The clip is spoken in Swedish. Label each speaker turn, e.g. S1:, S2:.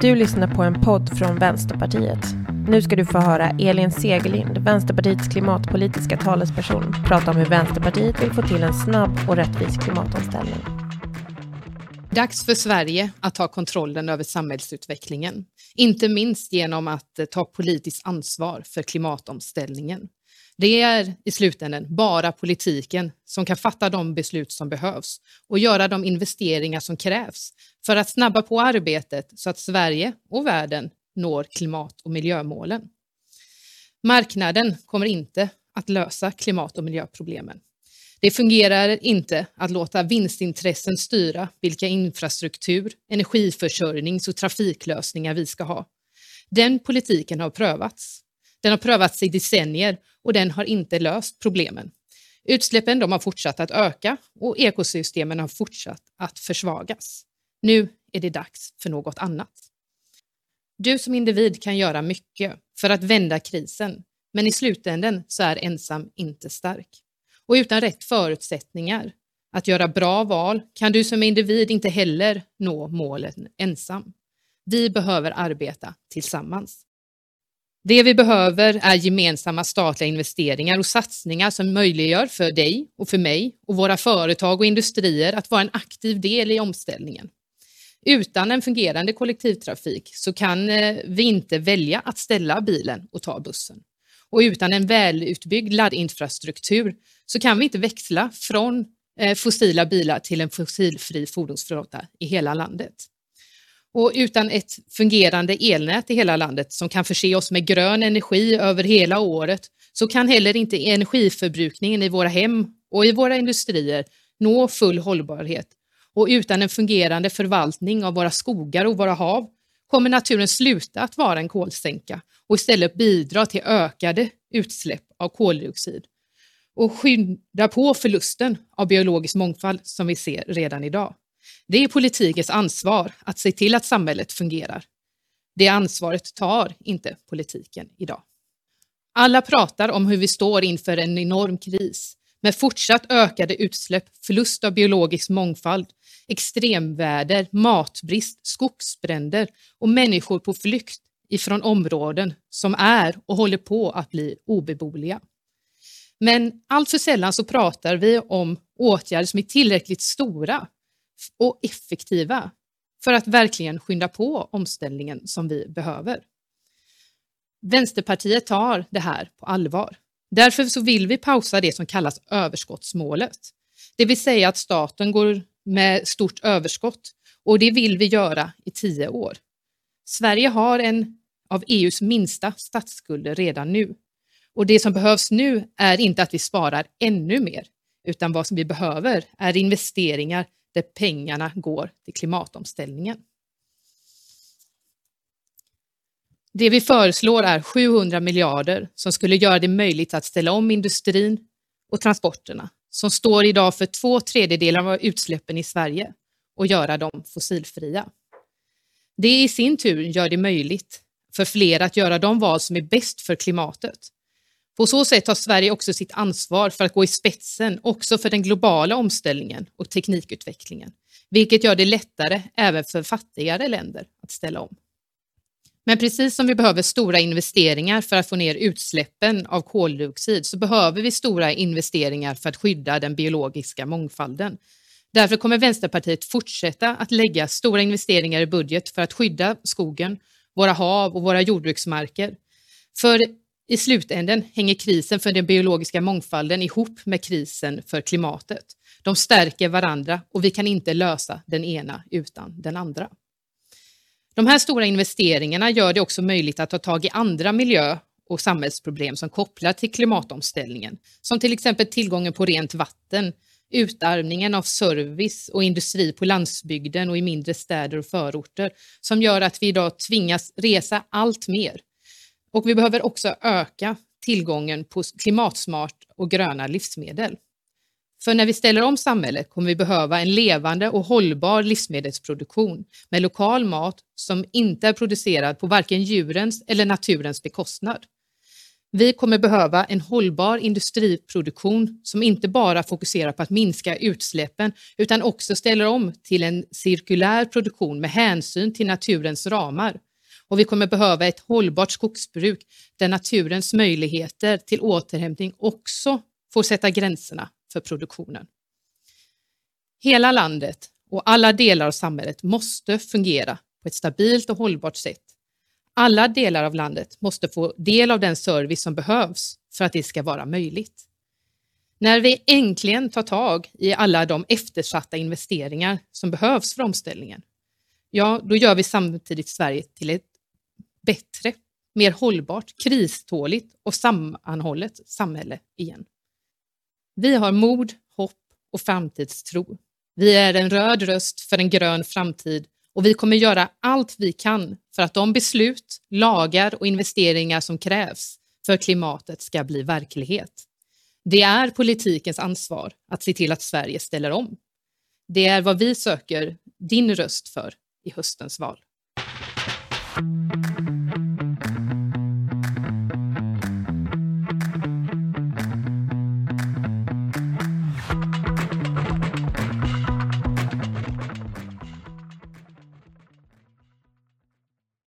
S1: Du lyssnar på en podd från Vänsterpartiet. Nu ska du få höra Elin Segerlind, Vänsterpartiets klimatpolitiska talesperson, prata om hur Vänsterpartiet vill få till en snabb och rättvis klimatomställning.
S2: Dags för Sverige att ta kontrollen över samhällsutvecklingen, inte minst genom att ta politiskt ansvar för klimatomställningen. Det är i slutändan bara politiken som kan fatta de beslut som behövs och göra de investeringar som krävs för att snabba på arbetet så att Sverige och världen når klimat och miljömålen. Marknaden kommer inte att lösa klimat och miljöproblemen. Det fungerar inte att låta vinstintressen styra vilka infrastruktur, energiförsörjnings och trafiklösningar vi ska ha. Den politiken har prövats. Den har prövats i decennier och den har inte löst problemen. Utsläppen de har fortsatt att öka och ekosystemen har fortsatt att försvagas. Nu är det dags för något annat. Du som individ kan göra mycket för att vända krisen, men i slutändan så är ensam inte stark. Och utan rätt förutsättningar att göra bra val kan du som individ inte heller nå målet ensam. Vi behöver arbeta tillsammans. Det vi behöver är gemensamma statliga investeringar och satsningar som möjliggör för dig och för mig och våra företag och industrier att vara en aktiv del i omställningen. Utan en fungerande kollektivtrafik så kan eh, vi inte välja att ställa bilen och ta bussen. Och utan en välutbyggd laddinfrastruktur så kan vi inte växla från eh, fossila bilar till en fossilfri fordonsflotta i hela landet. Och utan ett fungerande elnät i hela landet som kan förse oss med grön energi över hela året så kan heller inte energiförbrukningen i våra hem och i våra industrier nå full hållbarhet. Och utan en fungerande förvaltning av våra skogar och våra hav kommer naturen sluta att vara en kolsänka och istället bidra till ökade utsläpp av koldioxid och skynda på förlusten av biologisk mångfald som vi ser redan idag. Det är politikens ansvar att se till att samhället fungerar. Det ansvaret tar inte politiken idag. Alla pratar om hur vi står inför en enorm kris med fortsatt ökade utsläpp, förlust av biologisk mångfald, extremväder, matbrist, skogsbränder och människor på flykt ifrån områden som är och håller på att bli obeboeliga. Men alltför sällan så pratar vi om åtgärder som är tillräckligt stora och effektiva för att verkligen skynda på omställningen som vi behöver. Vänsterpartiet tar det här på allvar. Därför så vill vi pausa det som kallas överskottsmålet. Det vill säga att staten går med stort överskott och det vill vi göra i tio år. Sverige har en av EUs minsta statsskulder redan nu. Och det som behövs nu är inte att vi sparar ännu mer, utan vad som vi behöver är investeringar där pengarna går till klimatomställningen. Det vi föreslår är 700 miljarder som skulle göra det möjligt att ställa om industrin och transporterna som står idag för två tredjedelar av utsläppen i Sverige och göra dem fossilfria. Det i sin tur gör det möjligt för fler att göra de val som är bäst för klimatet. På så sätt tar Sverige också sitt ansvar för att gå i spetsen också för den globala omställningen och teknikutvecklingen, vilket gör det lättare även för fattigare länder att ställa om. Men precis som vi behöver stora investeringar för att få ner utsläppen av koldioxid så behöver vi stora investeringar för att skydda den biologiska mångfalden. Därför kommer Vänsterpartiet fortsätta att lägga stora investeringar i budget för att skydda skogen, våra hav och våra jordbruksmarker. För i slutänden hänger krisen för den biologiska mångfalden ihop med krisen för klimatet. De stärker varandra och vi kan inte lösa den ena utan den andra. De här stora investeringarna gör det också möjligt att ta tag i andra miljö och samhällsproblem som kopplar till klimatomställningen, som till exempel tillgången på rent vatten, utarmningen av service och industri på landsbygden och i mindre städer och förorter, som gör att vi idag tvingas resa allt mer och vi behöver också öka tillgången på klimatsmart och gröna livsmedel. För när vi ställer om samhället kommer vi behöva en levande och hållbar livsmedelsproduktion med lokal mat som inte är producerad på varken djurens eller naturens bekostnad. Vi kommer behöva en hållbar industriproduktion som inte bara fokuserar på att minska utsläppen utan också ställer om till en cirkulär produktion med hänsyn till naturens ramar. Och vi kommer behöva ett hållbart skogsbruk där naturens möjligheter till återhämtning också får sätta gränserna för produktionen. Hela landet och alla delar av samhället måste fungera på ett stabilt och hållbart sätt alla delar av landet måste få del av den service som behövs för att det ska vara möjligt. När vi äntligen tar tag i alla de eftersatta investeringar som behövs för omställningen, ja, då gör vi samtidigt Sverige till ett bättre, mer hållbart, kriståligt och sammanhållet samhälle igen. Vi har mod, hopp och framtidstro. Vi är en röd röst för en grön framtid och vi kommer göra allt vi kan för att de beslut, lagar och investeringar som krävs för klimatet ska bli verklighet. Det är politikens ansvar att se till att Sverige ställer om. Det är vad vi söker din röst för i höstens val. thank you